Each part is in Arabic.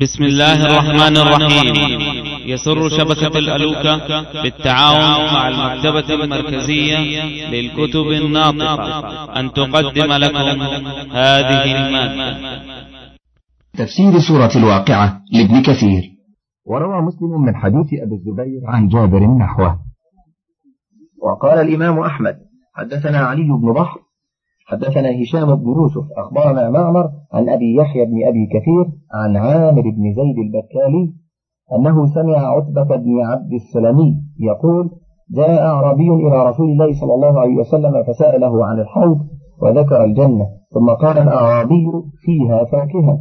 بسم الله الرحمن الرحيم. يسر شبكة الألوكة بالتعاون مع المكتبة المركزية للكتب الناطقة. أن تقدم لكم هذه المادة. تفسير سورة الواقعة لابن كثير. وروى مسلم من حديث أبي الزبير عن جابر نحوه. وقال الإمام أحمد حدثنا علي بن بحر حدثنا هشام بن يوسف أخبرنا معمر عن أبي يحيى بن أبي كثير عن عامر بن زيد البكالي أنه سمع عتبة بن عبد السلمي يقول جاء أعرابي إلى رسول الله صلى الله عليه وسلم فسأله عن الحوض وذكر الجنة ثم قال الأعرابي فيها فاكهة.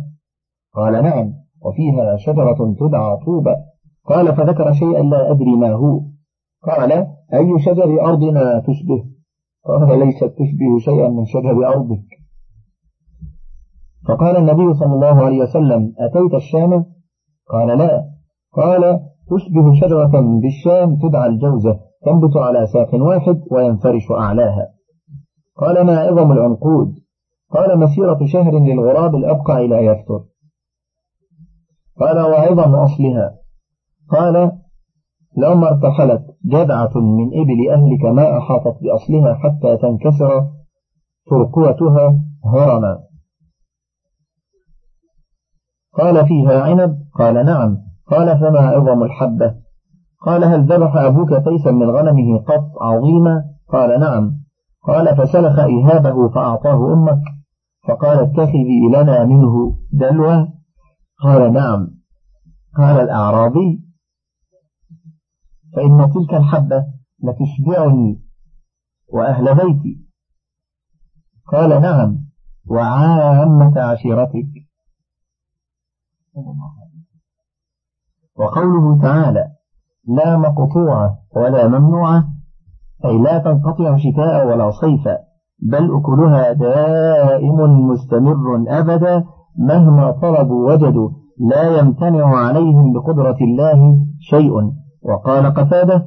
قال نعم وفيها شجرة تدعى طوبة قال فذكر شيئا لا أدري ما هو. قال أي شجر أرضنا تشبه؟ قال ليست تشبه شيئا من شجر أرضك. فقال النبي صلى الله عليه وسلم أتيت الشام؟ قال لا. قال تشبه شجرة بالشام تدعى الجوزة تنبت على ساق واحد وينفرش أعلاها. قال ما عظم العنقود؟ قال مسيرة شهر للغراب الأبقع لا يفتر. قال وعظم أصلها. قال لما ارتحلت جذعة من إبل أهلك ما أحاطت بأصلها حتى تنكسر ترقوتها هرما. قال فيها عنب؟ قال نعم. قال فما عظم الحبة؟ قال هل ذبح أبوك تيسا من غنمه قط عظيما؟ قال نعم. قال فسلخ إهابه فأعطاه أمك. فقال اتخذي لنا منه دلوة؟ قال نعم. قال الأعرابي فإن تلك الحبة لتشبعني وأهل بيتي. قال نعم وعامة عشيرتك. وقوله تعالى لا مقطوعة ولا ممنوعة أي لا تنقطع شتاء ولا صيفا بل أكلها دائم مستمر أبدا مهما طلبوا وجدوا لا يمتنع عليهم بقدرة الله شيء. وقال قتادة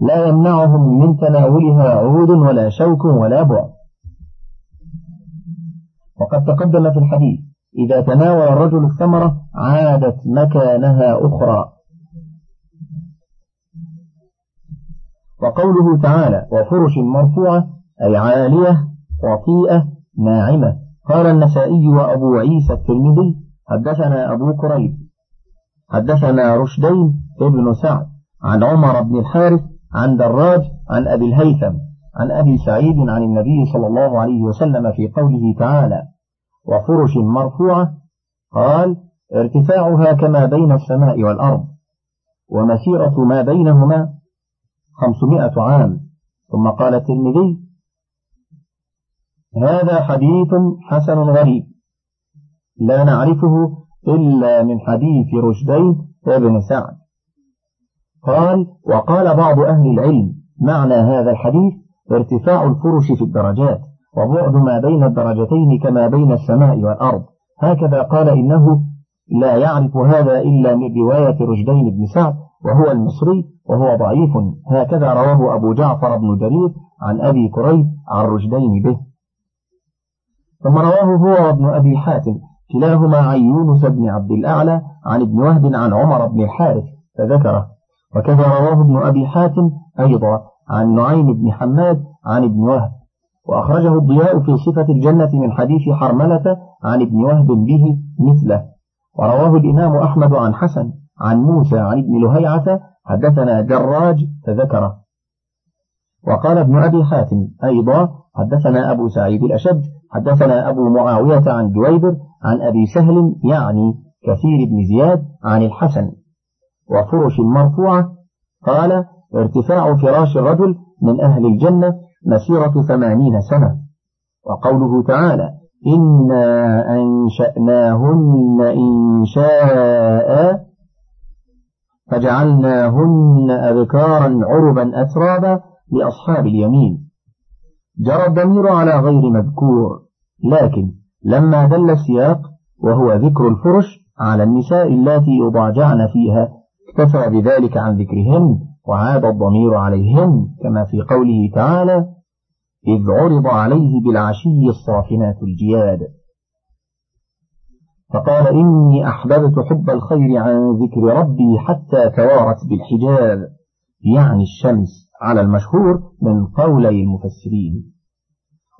لا يمنعهم من تناولها عود ولا شوك ولا بعد. وقد تقدم في الحديث إذا تناول الرجل الثمرة عادت مكانها أخرى. وقوله تعالى وفرش مرفوعة أي عالية وطيئة ناعمة. قال النسائي وأبو عيسى الترمذي حدثنا أبو كريب حدثنا رشدين ابن سعد عن عمر بن الحارث عن دراج عن أبي الهيثم عن أبي سعيد عن النبي صلى الله عليه وسلم في قوله تعالى وفرش مرفوعة قال ارتفاعها كما بين السماء والأرض ومسيرة ما بينهما خمسمائة عام. ثم قال الترمذي هذا حديث حسن غريب لا نعرفه إلا من حديث رشدين وابن سعد. قال وقال بعض أهل العلم معنى هذا الحديث ارتفاع الفرش في الدرجات وبعد ما بين الدرجتين كما بين السماء والأرض. هكذا قال إنه لا يعرف هذا إلا من رواية رشدين بن سعد وهو المصري وهو ضعيف. هكذا رواه أبو جعفر بن جرير عن أبي كريب عن رشدين به. ثم رواه هو وابن أبي حاتم. كلاهما عن يونس بن عبد الأعلى عن ابن وهب عن عمر بن الحارث فذكره. وكذا رواه ابن أبي حاتم أيضا عن نعيم بن حماد عن ابن وهب. وأخرجه الضياء في صفة الجنة من حديث حرملة عن ابن وهب به مثله. ورواه الإمام أحمد عن حسن عن موسى عن ابن لهيعة حدثنا جراج فذكره. وقال ابن أبي حاتم أيضا حدثنا أبو سعيد الأشد حدثنا أبو معاوية عن جويبر عن أبي سهل يعني كثير بن زياد عن الحسن. وفرش مرفوعة قال ارتفاع فراش الرجل من أهل الجنة مسيرة ثمانين سنة. وقوله تعالى إنا أنشأناهن إنشاء فجعلناهن أذكارا عربا أترابا لأصحاب اليمين. جرى الضمير على غير مذكور لكن لما دل السياق وهو ذكر الفرش على النساء اللاتي يضاجعن فيها اكتفى بذلك عن ذكرهن وعاد الضمير عليهن كما في قوله تعالى إذ عرض عليه بالعشي الصافنات الجياد فقال إني أحببت حب الخير عن ذكر ربي حتى توارت بالحجاب يعني الشمس على المشهور من قولي المفسرين.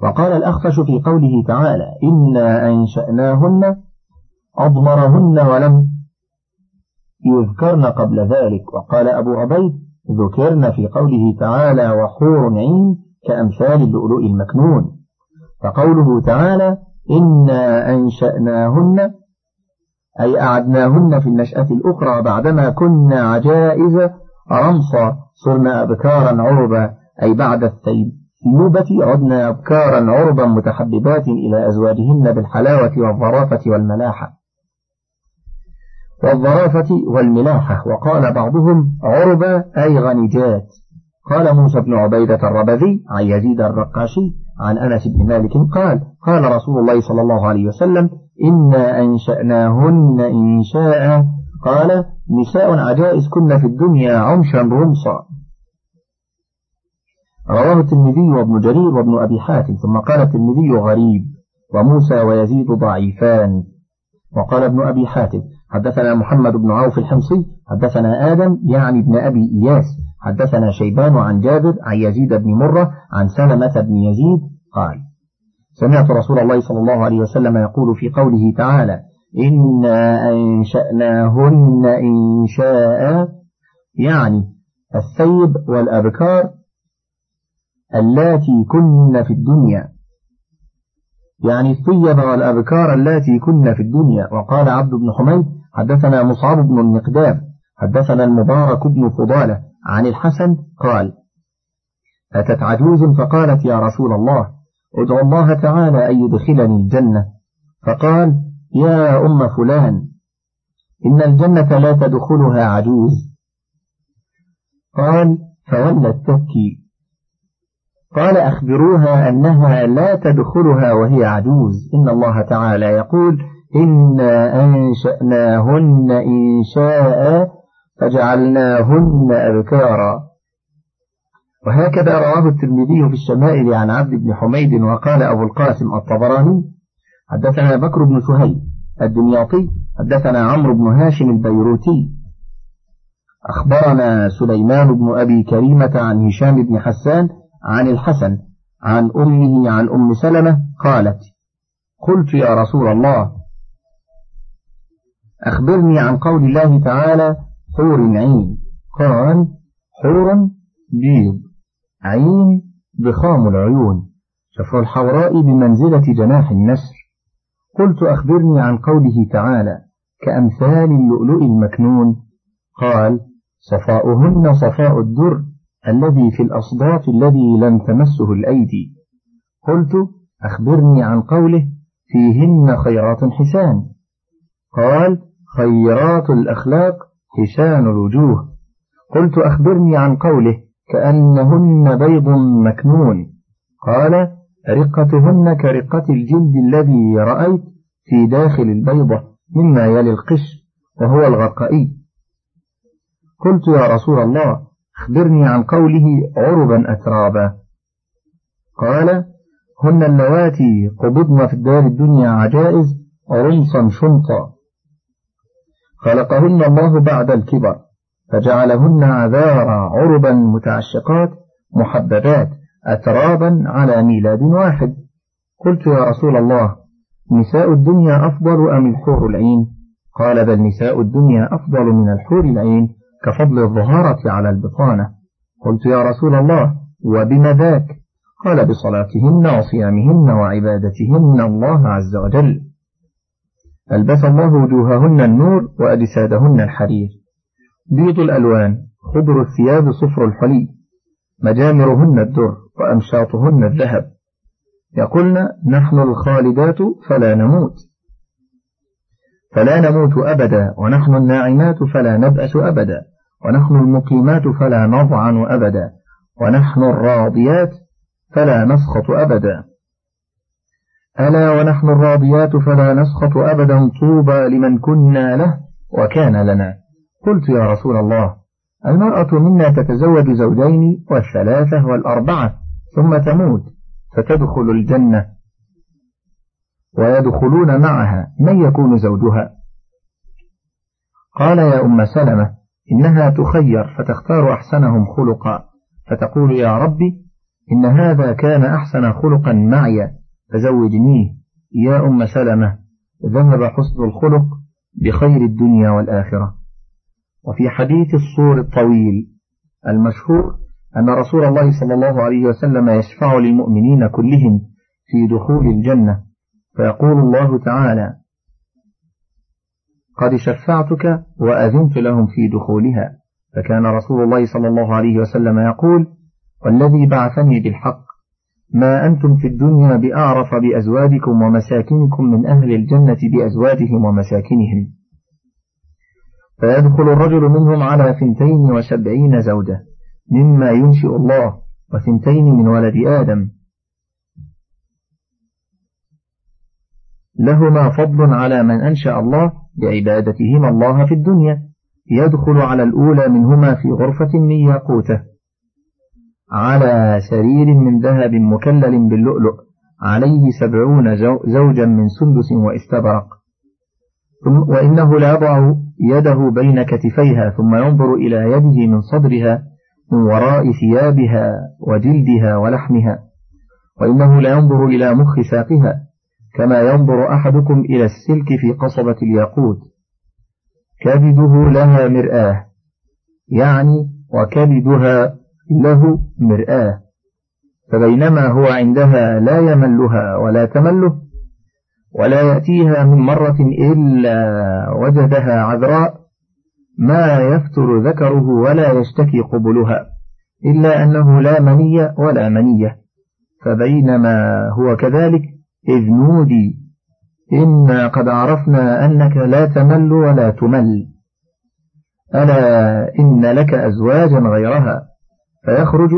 وقال الأخفش في قوله تعالى إنا أنشأناهن أضمرهن ولم يذكرن قبل ذلك. وقال أبو عبيد ذكرن في قوله تعالى وحور عين كأمثال اللؤلؤ المكنون. فقوله تعالى إنا أنشأناهن أي أعدناهن في النشأة الأخرى بعدما كنا عجائز رمصا صرنا أبكارا عربا أي بعد الثيوبة عدنا أبكارا عربا متحببات إلى أزواجهن بالحلاوة والظرافة والملاحة. والظرافة والملاحة. وقال بعضهم عربا أي غنجات. قال موسى بن عبيدة الربذي عن يزيد الرقاشي عن أنس بن مالك قال قال رسول الله صلى الله عليه وسلم إنا أنشأناهن إنشاء قال نساء عجائز كن في الدنيا عمشا رمصا رواه الترمذي وابن جرير وابن أبي حاتم ثم قال الترمذي غريب وموسى ويزيد ضعيفان. وقال ابن أبي حاتم حدثنا محمد بن عوف الحمصي حدثنا آدم يعني ابن أبي إياس. حدثنا شيبان عن جابر عن يزيد بن مرة عن سلمة بن يزيد قال سمعت رسول الله صلى الله عليه وسلم يقول في قوله تعالى إنا أنشأناهن إنشاء. يعني الثيب والأبكار اللاتي كن في الدنيا. يعني الثيب والأبكار اللاتي كن في الدنيا. وقال عبد بن حميد حدثنا مصعب بن المقدام حدثنا المبارك بن فضالة عن الحسن قال أتت عجوز فقالت يا رسول الله ادعو الله تعالى أن يدخلني الجنة. فقال يا أم فلان إن الجنة لا تدخلها عجوز. قال فولت تبكي قال أخبروها أنها لا تدخلها وهي عجوز. إن الله تعالى يقول إنا أنشأناهن إنشاء فجعلناهن أبكارا. وهكذا رواه الترمذي في الشمائل عن عبد بن حميد وقال أبو القاسم الطبراني حدثنا بكر بن سهيل الدمياطي حدثنا عمرو بن هاشم البيروتي. أخبرنا سليمان بن أبي كريمة عن هشام بن حسان عن الحسن عن أمه عن أم سلمة قالت قلت يا رسول الله أخبرني عن قول الله تعالى حور عين قال حور بيض عين بخام العيون شفر الحوراء بمنزلة جناح النسر. قلت أخبرني عن قوله تعالى كأمثال اللؤلؤ المكنون. قال صفاؤهن صفاء الدر الذي في الأصداف الذي لم تمسه الأيدي. قلت أخبرني عن قوله فيهن خيرات حسان. قال خيرات الأخلاق حسان الوجوه. قلت أخبرني عن قوله كأنهن بيض مكنون. قال رقتهن كرقة الجلد الذي رأيت في داخل البيضة مما يلي القش وهو الغرقائي قلت يا رسول الله أخبرني عن قوله عربا أترابا. قال هن اللواتي قبضن في الدار الدنيا عجائز رمصا شنطا. خلقهن الله بعد الكبر فجعلهن عذارا عربا متعشقات محببات. أترابا على ميلاد واحد. قلت يا رسول الله نساء الدنيا أفضل أم الحور العين؟ قال بل نساء الدنيا أفضل من الحور العين كفضل الظهارة على البطانة. قلت يا رسول الله وبم ذاك؟ قال بصلاتهن وصيامهن وعبادتهن الله عز وجل. ألبس الله وجوههن النور وأجسادهن الحرير. بيض الألوان خضر الثياب صفر الحلي. مجامرهن الدر. وأمشاطهن الذهب. يقولن نحن الخالدات فلا نموت. فلا نموت أبدا ونحن الناعمات فلا نبأس أبدا ونحن المقيمات فلا نضعن أبدا ونحن الراضيات فلا نسخط أبدا. ألا ونحن الراضيات فلا نسخط أبدا طوبى لمن كنا له وكان لنا. قلت يا رسول الله المرأة منا تتزوج زوجين والثلاثة والأربعة. ثم تموت فتدخل الجنة ويدخلون معها من يكون زوجها. قال يا أم سلمة إنها تخير فتختار أحسنهم خلقا فتقول يا ربي إن هذا كان أحسن خلقا معي فزوجنيه. يا أم سلمة ذهب حسن الخلق بخير الدنيا والآخرة. وفي حديث الصور الطويل المشهور أن رسول الله صلى الله عليه وسلم يشفع للمؤمنين كلهم في دخول الجنة. فيقول الله تعالى قد شفعتك وأذنت لهم في دخولها. فكان رسول الله صلى الله عليه وسلم يقول والذي بعثني بالحق ما أنتم في الدنيا بأعرف بأزواجكم ومساكنكم من أهل الجنة بأزواجهم ومساكنهم. فيدخل الرجل منهم على ثنتين وسبعين زوجة. مما ينشئ الله وثنتين من ولد آدم. لهما فضل على من أنشأ الله بعبادتهما الله في الدنيا يدخل على الأولى منهما في غرفة من ياقوته. على سرير من ذهب مكلل باللؤلؤ عليه سبعون زوجا من سندس واستبرق. وإنه ليضع يده بين كتفيها ثم ينظر إلى يده من صدرها من وراء ثيابها وجلدها ولحمها وإنه لينظر إلى مخ ساقها كما ينظر أحدكم إلى السلك في قصبة الياقوت. كبده لها مرآة يعني وكبدها له مرآة. فبينما هو عندها لا يملها ولا تمله ولا يأتيها من مرة إلا وجدها عذراء ما يفتر ذكره ولا يشتكي قبلها إلا أنه لا مني ولا منية فبينما هو كذلك إذ نودي إنا قد عرفنا أنك لا تمل ولا تمل. ألا إن لك أزواجا غيرها؟ فيخرج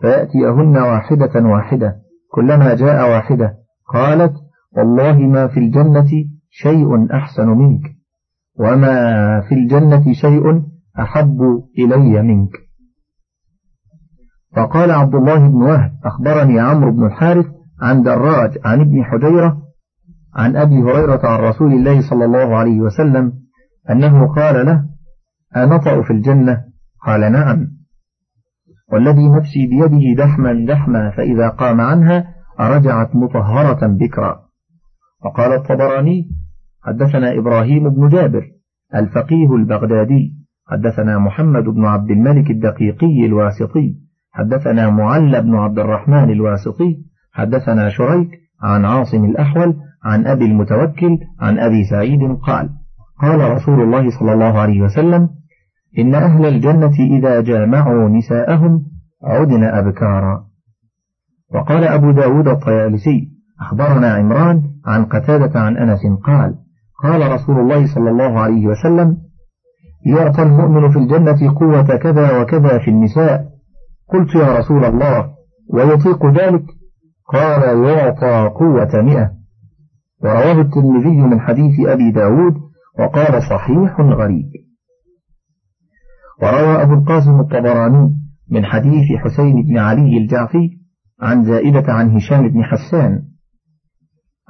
فيأتيهن واحدة واحدة كلما جاء واحدة قالت والله ما في الجنة شيء أحسن منك. وما في الجنة شيء أحب إلي منك. فقال عبد الله بن وهب أخبرني عمرو بن الحارث عن دراج عن ابن حجيرة عن أبي هريرة عن رسول الله صلى الله عليه وسلم أنه قال له أنطأ في الجنة؟ قال نعم. والذي نفسي بيده دحما دحما فإذا قام عنها رجعت مطهرة بكرا. وقال الطبراني حدثنا إبراهيم بن جابر الفقيه البغدادي حدثنا محمد بن عبد الملك الدقيقي الواسطي حدثنا معل بن عبد الرحمن الواسطي حدثنا شريك عن عاصم الأحول عن أبي المتوكل عن أبي سعيد قال قال رسول الله صلى الله عليه وسلم إن أهل الجنة إذا جامعوا نساءهم عدن أبكارا. وقال أبو داود الطيالسي أخبرنا عمران عن قتادة عن أنس قال قال رسول الله صلى الله عليه وسلم يعطى المؤمن في الجنة قوة كذا وكذا في النساء. قلت يا رسول الله ويطيق ذلك؟ قال يعطى قوة مئة. ورواه الترمذي من حديث أبي داود وقال صحيح غريب. وروى أبو القاسم الطبراني من حديث حسين بن علي الجعفي عن زائدة عن هشام بن حسان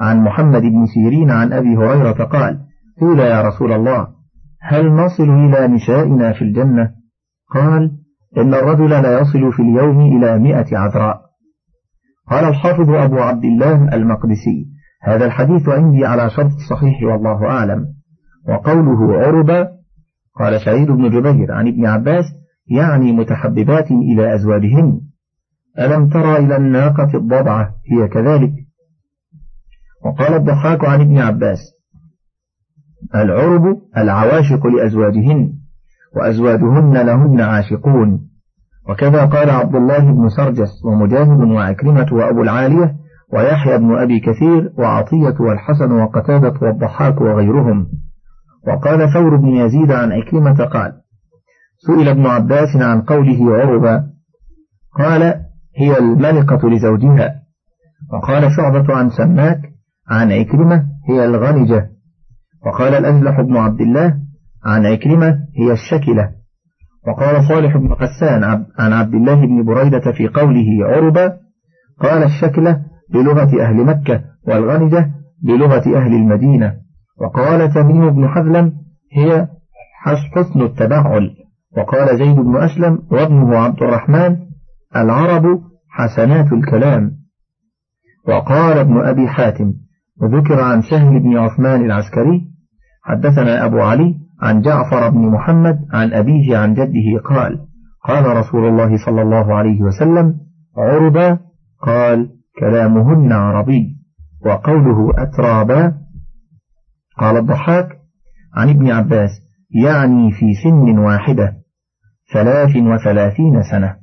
عن محمد بن سيرين عن أبي هريرة قال قيل يا رسول الله هل نصل إلى نسائنا في الجنة؟ قال إن الرجل لا يصل في اليوم إلى مئة عذراء. قال الحافظ أبو عبد الله المقدسي هذا الحديث عندي على شرط الصحيح والله أعلم. وقوله عرب قال سعيد بن جبير عن ابن عباس يعني متحببات إلى أزواجهن. ألم ترى إلى الناقة الضبعة؟ هي كذلك. وقال الضحاك عن ابن عباس العرب العواشق لأزواجهن وأزواجهن لهن عاشقون. وكذا قال عبد الله بن سرجس ومجاهد وعكرمة وأبو العالية ويحيى بن أبي كثير وعطية والحسن وقتادة والضحاك وغيرهم. وقال ثور بن يزيد عن عكرمة قال سئل ابن عباس عن قوله عربا قال هي الملقة لزوجها. وقال شعبة عن سماك عن عكرمة هي الغنجة. وقال الأجلح بن عبد الله عن عكرمة هي الشكلة. وقال صالح بن حسان عن عبد الله بن بريدة في قوله عربا قال الشكلة بلغة أهل مكة والغنجة بلغة أهل المدينة. وقال تميم بن حذلم هي حسن التبعل. وقال زيد بن أسلم وابنه عبد الرحمن العرب حسنات الكلام. وقال ابن أبي حاتم وذكر عن سهل بن عثمان العسكري حدثنا أبو علي عن جعفر بن محمد عن أبيه عن جده قال قال رسول الله صلى الله عليه وسلم عربا قال كلامهن عربي وقوله أترابا. قال الضحاك عن ابن عباس يعني في سن واحدة ثلاث وثلاثين سنة.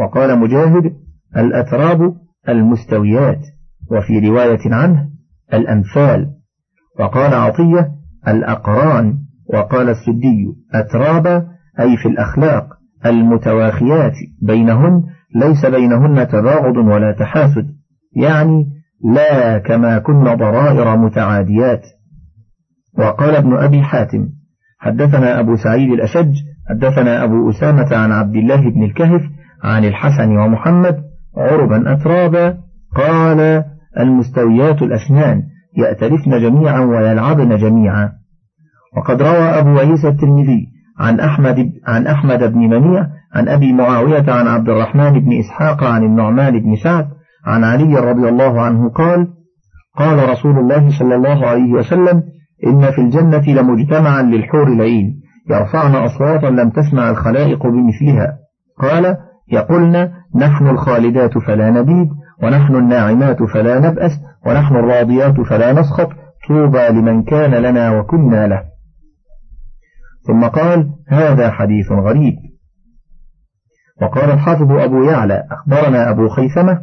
وقال مجاهد الأتراب المستويات وفي رواية عنه الأمثال وقال عطية الأقران. وقال السدي أترابا أي في الأخلاق المتواخيات بينهن ليس بينهن تباغض ولا تحاسد يعني لا كما كن ضرائر متعاديات. وقال ابن أبي حاتم حدثنا أبو سعيد الأشج حدثنا أبو أسامة عن عبد الله بن الكهف عن الحسن ومحمد عربا أترابا قال المستويات الأسنان يأتلفن جميعا ويلعبن جميعا. وقد روى أبو عيسى الترمذي عن أحمد عن أحمد بن منيع عن أبي معاوية عن عبد الرحمن بن إسحاق عن النعمان بن سعد عن علي رضي الله عنه قال قال رسول الله صلى الله عليه وسلم إن في الجنة لمجتمعا للحور العين يرفعن أصواتا لم تسمع الخلائق بمثلها. قال يقولن نحن الخالدات فلا نبيد. ونحن الناعمات فلا نبأس ونحن الراضيات فلا نسخط طوبى لمن كان لنا وكنا له. ثم قال هذا حديث غريب. وقال الحافظ أبو يعلى أخبرنا أبو خيثمة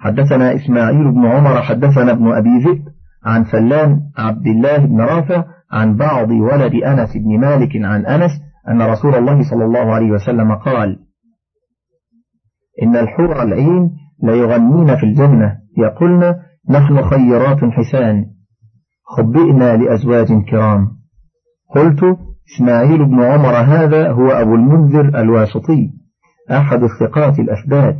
حدثنا إسماعيل بن عمر حدثنا ابن أبي ذئب عن سلام عبد الله بن رافع عن بعض ولد أنس بن مالك عن أنس أن رسول الله صلى الله عليه وسلم قال إن الحور العين ليغنين في الجنة. يقولن نحن خيرات حسان خبئنا لأزواج كرام. قلت إسماعيل بن عمر هذا هو أبو المنذر الواسطي أحد الثقات الأثبات.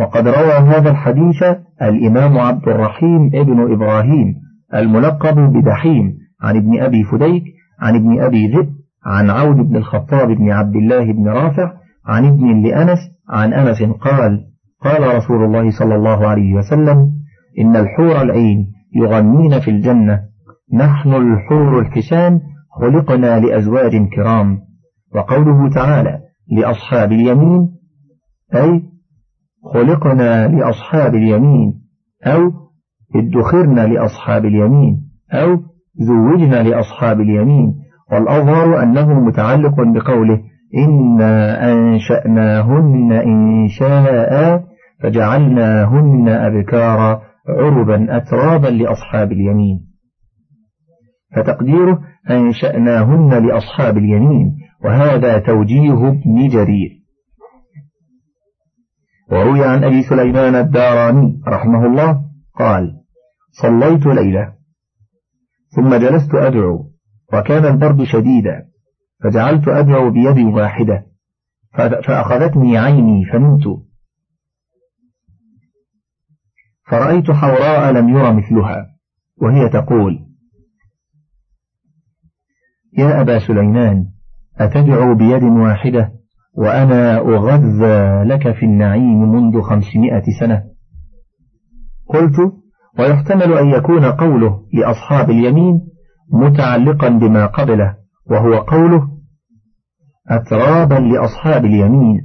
وقد روى هذا الحديث الإمام عبد الرحيم ابن إبراهيم الملقب بدحيم عن ابن أبي فديك عن ابن أبي ذئب عن عون بن الخطاب بن عبد الله بن رافع عن ابن لأنس عن أنس قال قال رسول الله صلى الله عليه وسلم إن الحور العين يغنين في الجنة نحن الحور الحسان خلقنا لأزواج كرام. وقوله تعالى لأصحاب اليمين أي خلقنا لأصحاب اليمين أو ادخرنا لأصحاب اليمين أو زوجنا لأصحاب اليمين. والأظهر أنه متعلق بقوله إنا أنشأناهن إنشاء فجعلناهن أبكارا عربا أترابا لأصحاب اليمين فتقديره أنشأناهن لأصحاب اليمين وهذا توجيه ابن جرير وروي عن أبي سليمان الداراني رحمه الله قال صليت ليلة ثم جلست أدعو وكان البرد شديدا فجعلت أدعو بيد واحدة فأخذتني عيني فنمت فرأيت حوراء لم ير مثلها وهي تقول يا أبا سليمان أتدعو بيد واحدة وأنا أغذى لك في النعيم منذ خمسمائة سنة. قلت ويحتمل أن يكون قوله لأصحاب اليمين متعلقا بما قبله. وهو قوله أترابا لأصحاب اليمين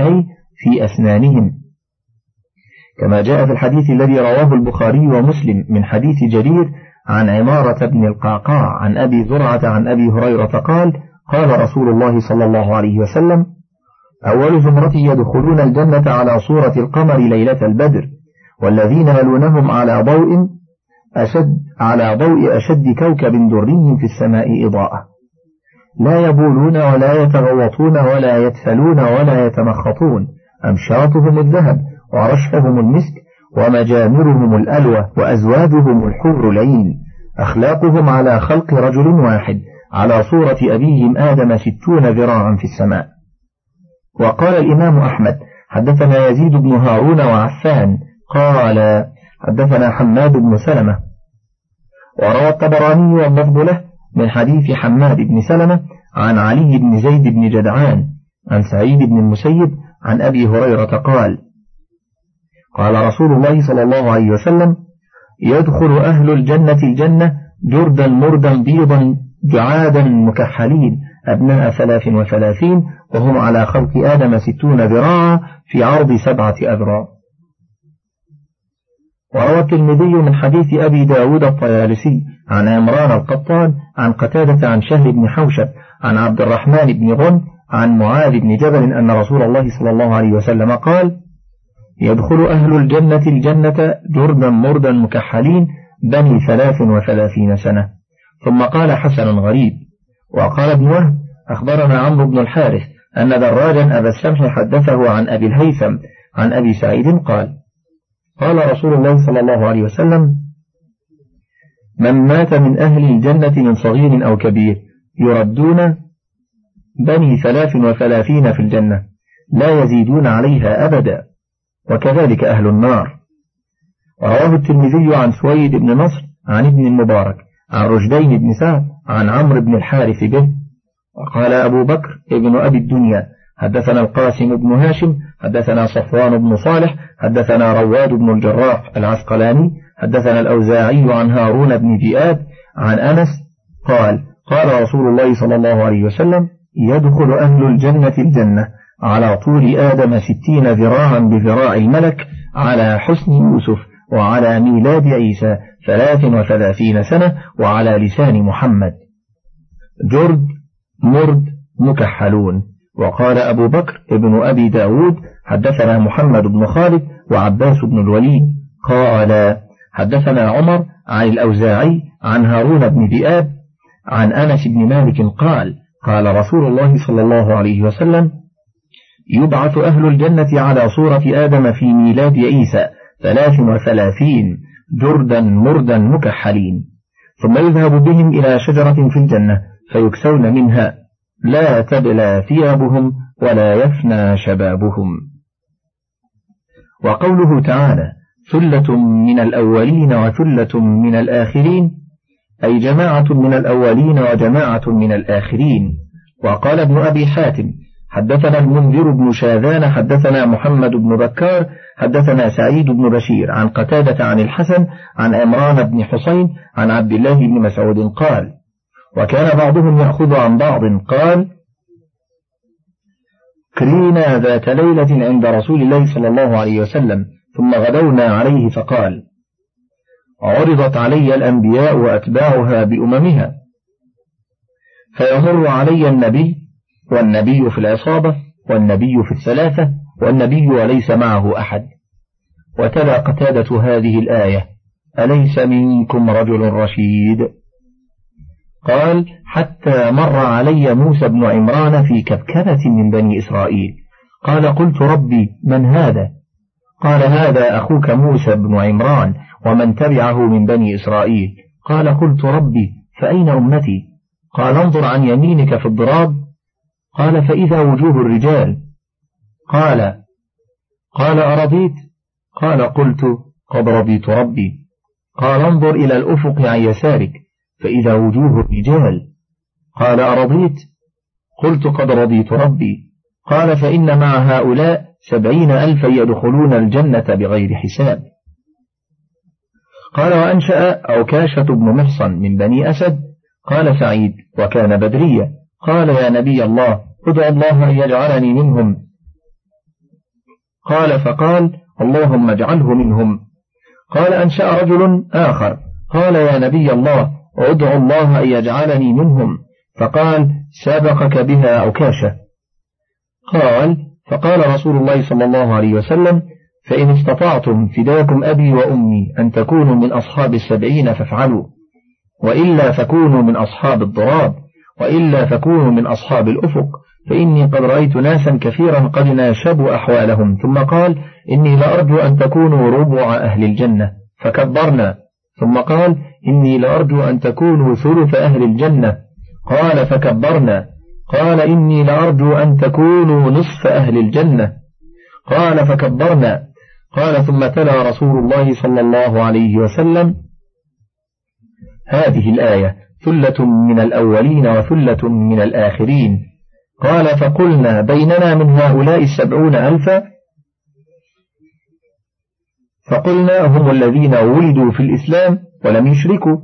أي في أسنانهم. كما جاء في الحديث الذي رواه البخاري ومسلم من حديث جرير عن عمارة بن القعقاع عن أبي زرعة عن أبي هريرة قال قال رسول الله صلى الله عليه وسلم أول زمرة يدخلون الجنة على صورة القمر ليلة البدر والذين يلونهم على ضوء أشد على ضوء أشد كوكب دري في السماء إضاءة. لا يبولون ولا يتغوطون ولا يتفلون ولا يتمخطون. أمشاطهم الذهب ورشفهم المسك ومجامرهم الألوة وأزواجهم الحور العين. أخلاقهم على خلق رجل واحد على صورة أبيهم آدم ستون ذراعا في السماء. وقال الإمام أحمد حدثنا يزيد بن هارون وعفان. قال حدثنا حماد بن سلمة. وروى الطبراني واللفظ له من حديث حماد بن سلمة عن علي بن زيد بن جدعان عن سعيد بن المسيب عن أبي هريرة قال قال رسول الله صلى الله عليه وسلم يدخل أهل الجنة الجنة جردا مردا بيضا جعادا مكحلين أبناء ثلاث وثلاثين وهم على خلق آدم ستون ذراعا في عرض سبعة أذراع وروى الترمذي من حديث أبي داود الطيالسي عن عمران القطان عن قتادة عن شهر بن حوشب عن عبد الرحمن بن غن عن معاذ بن جبل أن رسول الله صلى الله عليه وسلم قال يدخل أهل الجنة الجنة جردا مردا مكحلين بني ثلاث وثلاثين سنة ثم قال حسن غريب وقال ابن وهب أخبرنا عمرو بن الحارث أن دراجا أبا السمح حدثه عن أبي الهيثم عن أبي سعيد قال قال رسول الله صلى الله عليه وسلم من مات من أهل الجنة من صغير أو كبير يردون بني ثلاث وثلاثين في الجنة لا يزيدون عليها أبدا وكذلك أهل النار. رواه الترمذي عن سويد بن نصر عن ابن المبارك عن رشدين بن سعد عن عمرو بن الحارث به وقال أبو بكر ابن أبي الدنيا حدثنا القاسم بن هاشم حدثنا صفوان بن صالح حدثنا رواد بن الجراح العسقلاني حدثنا الأوزاعي عن هارون بن ذئاب عن أنس قال قال رسول الله صلى الله عليه وسلم يدخل أهل الجنة الجنة على طول آدم ستين ذراعا بذراع الملك على حسن يوسف وعلى ميلاد عيسى ثلاث وثلاثين سنة وعلى لسان محمد. جرد مرد مكحلون. وقال أبو بكر ابن أبي داود حدثنا محمد بن خالد وعباس بن الوليد. قال حدثنا عمر عن الأوزاعي عن هارون بن ذئاب عن أنس بن مالك قال قال رسول الله صلى الله عليه وسلم يبعث أهل الجنة على صورة آدم في ميلاد عيسى ثلاث وثلاثين جردا مردا مكحلين ثم يذهب بهم إلى شجرة في الجنة فيكسون منها. لا تبلى ثيابهم ولا يفنى شبابهم. وقوله تعالى ثلة من الأولين وثلة من الآخرين أي جماعة من الأولين وجماعة من الآخرين. وقال ابن أبي حاتم حدثنا المنذر بن شاذان حدثنا محمد بن بكار حدثنا سعيد بن بشير عن قتادة عن الحسن عن عمران بن حسين عن عبد الله بن مسعود قال وكان بعضهم يأخذ عن بعض. قال كرينا ذات ليلة عند رسول الله صلى الله عليه وسلم ثم غدونا عليه فقال عرضت علي الأنبياء وأتباعها بأممها فيمر علي النبي والنبي في العصابة والنبي في الثلاثة والنبي وليس معه أحد. وتلا قتادة هذه الآية أليس منكم رجل رشيد؟ قال حتى مر علي موسى بن عمران في كبكبة من بني إسرائيل. قال قلت ربي من هذا؟ قال هذا أخوك موسى بن عمران ومن تبعه من بني إسرائيل. قال قلت ربي فأين أمتي؟ قال انظر عن يمينك في الضراب. قال فإذا وجوه الرجال. قال قال أرضيت؟ قال قلت قد رضيت ربي. قال انظر إلى الأفق عن يسارك. فإذا وجوه الرجال قال أرضيت؟ قلت قد رضيت ربي. قال فإن مع هؤلاء سبعين ألفا يدخلون الجنة بغير حساب. قال وأنشأ أوكاشة بن محصن من بني أسد. قال سعيد وكان بدريا قال يا نبي الله ادع الله أن يجعلني منهم. قال فقال اللهم اجعله منهم. قال أنشأ رجل آخر. قال يا نبي الله ادع الله أن يجعلني منهم. فقال سبقك بها عكاشة. قال فقال رسول الله صلى الله عليه وسلم فإن استطعتم فداكم أبي وأمي أن تكونوا من أصحاب السبعين فافعلوا. وإلا فكونوا من أصحاب الضراب وإلا فكونوا من أصحاب الأفق. فإني قد رأيت ناسا كثيرا قد ناشبوا أحوالهم. ثم قال إني لأرجو أن تكونوا ربع أهل الجنة. فكبرنا. ثم قال إني لأرجو أن تكونوا ثلث أهل الجنة. قال فكبرنا. قال إني لأرجو أن تكونوا نصف أهل الجنة. قال فكبرنا. قال ثم تلا رسول الله صلى الله عليه وسلم. هذه الآية ثلة من الأولين وثلة من الآخرين. قال فقلنا بيننا من هؤلاء السبعون ألفا فقلنا هم الذين ولدوا في الإسلام ولم يشركوا.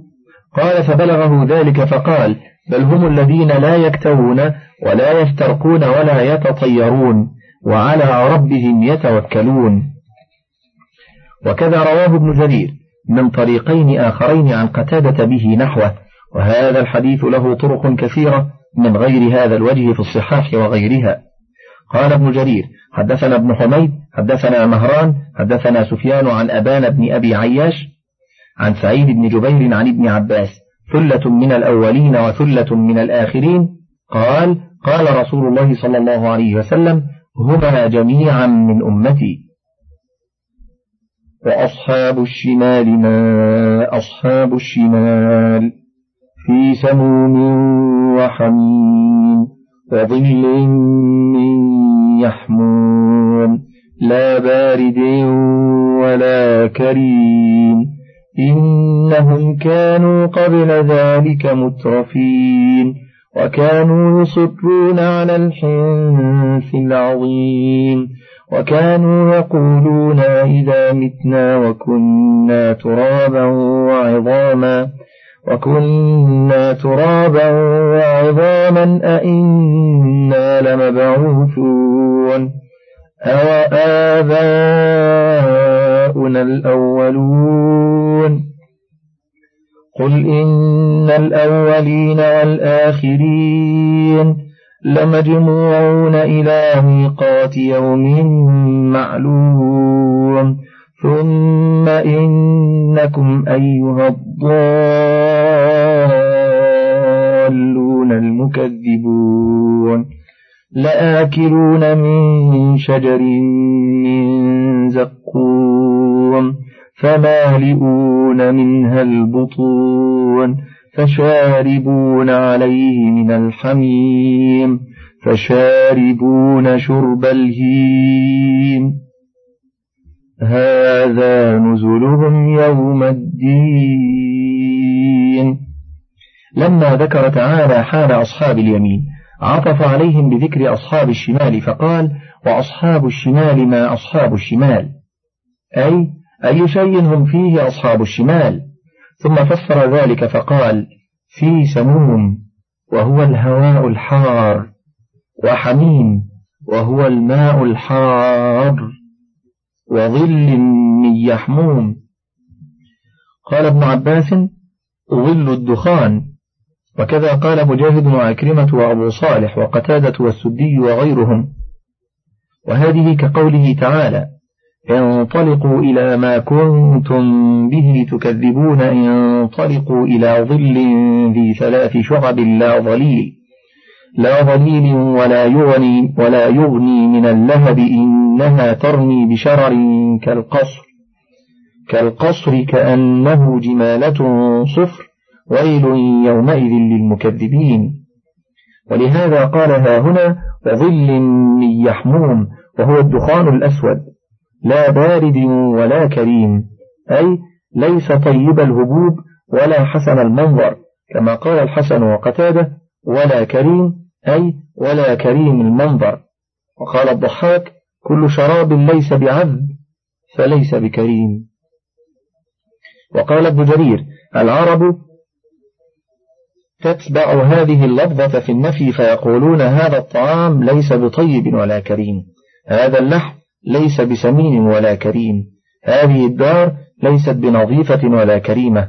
قال فبلغه ذلك فقال بل هم الذين لا يكتوون ولا يسترقون ولا يتطيرون وعلى ربهم يتوكلون. وكذا رواه ابن جرير من طريقين آخرين عن قتادة به نحوه وهذا الحديث له طرق كثيرة من غير هذا الوجه في الصحاح وغيرها. قال ابن جرير حدثنا ابن حميد حدثنا مهران حدثنا سفيان عن أبان بن أبي عياش عن سعيد بن جبير عن ابن عباس ثلة من الأولين وثلة من الآخرين قال قال رسول الله صلى الله عليه وسلم هما جميعا من أمتي. وأصحاب الشمال ما أصحاب الشمال في سموم وحميم. وظل من يحموم لا بارد ولا كريم. إنهم كانوا قبل ذلك مترفين وكانوا يصرون على الحنث العظيم وكانوا يقولون إذا متنا وكنا ترابا وعظاما. وكنا ترابا وعظاما أئنا لمبعوثون. أو آباؤنا الأولون. قل إن الأولين والآخرين لمجموعون إلى ميقات يوم معلوم. ثم إنكم أيها الضالون المكذبون لآكلون من شجر من زقوم فمالئون منها البطون فشاربون عليه من الحميم فشاربون شرب الهيم هذا نزلهم يوم الدين. لما ذكر تعالى حال أصحاب اليمين عطف عليهم بذكر أصحاب الشمال فقال وأصحاب الشمال ما أصحاب الشمال؟ أي أي شيء هم فيه أصحاب الشمال؟ ثم فسر ذلك فقال في سموم وهو الهواء الحار وحميم وهو الماء الحار. وظل من يحموم. قال ابن عباس ظل الدخان. وكذا قال مجاهد وعكرمة وأبو صالح وقتادة والسدي وغيرهم. وهذه كقوله تعالى انطلقوا إلى ما كنتم به تكذبون انطلقوا إلى ظل ذي ثلاث شعب لا ظليل. لا ظليل ولا يغني ولا يغني من اللهب إنها ترمي بشرر كالقصر كالقصر كأنه جمالة صفر ويل يومئذ للمكذبين. ولهذا قالها هنا وظل من يحموم وهو الدخان الأسود لا بارد ولا كريم أي ليس طيب الهبوب ولا حسن المنظر كما قال الحسن وقتاده ولا كريم أي ولا كريم المنظر. وقال الضحاك كل شراب ليس بعذب فليس بكريم. وقال ابن جرير العرب تتبع هذه اللفظة في النفي فيقولون هذا الطعام ليس بطيب ولا كريم. هذا اللحم ليس بسمين ولا كريم. هذه الدار ليست بنظيفة ولا كريمة.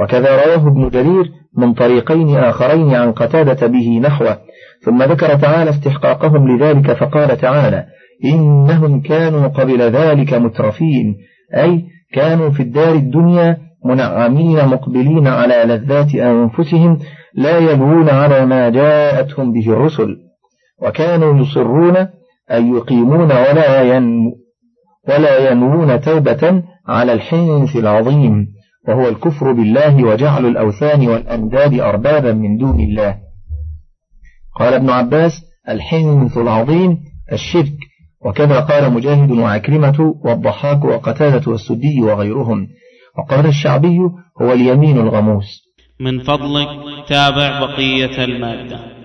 وكذا رواه ابن جرير من طريقين آخرين عن قتادة به نحوه. ثم ذكر تعالى استحقاقهم لذلك فقال تعالى إنهم كانوا قبل ذلك مترفين أي كانوا في الدار الدنيا منعمين مقبلين على لذات أنفسهم لا يلوون على ما جاءتهم به الرسل وكانوا يصرون أن يقيمون ولا ينمو ولا ينوون توبة على الحنث العظيم وهو الكفر بالله وجعل الأوثان والأنداد أربابا من دون الله. قال ابن عباس الحنث العظيم الشرك. وكذا قال مجاهد وعكرمة والضحاك وقتادة والسدي وغيرهم. وقال الشعبي هو اليمين الغموس. من فضلك تابع بقية المادة.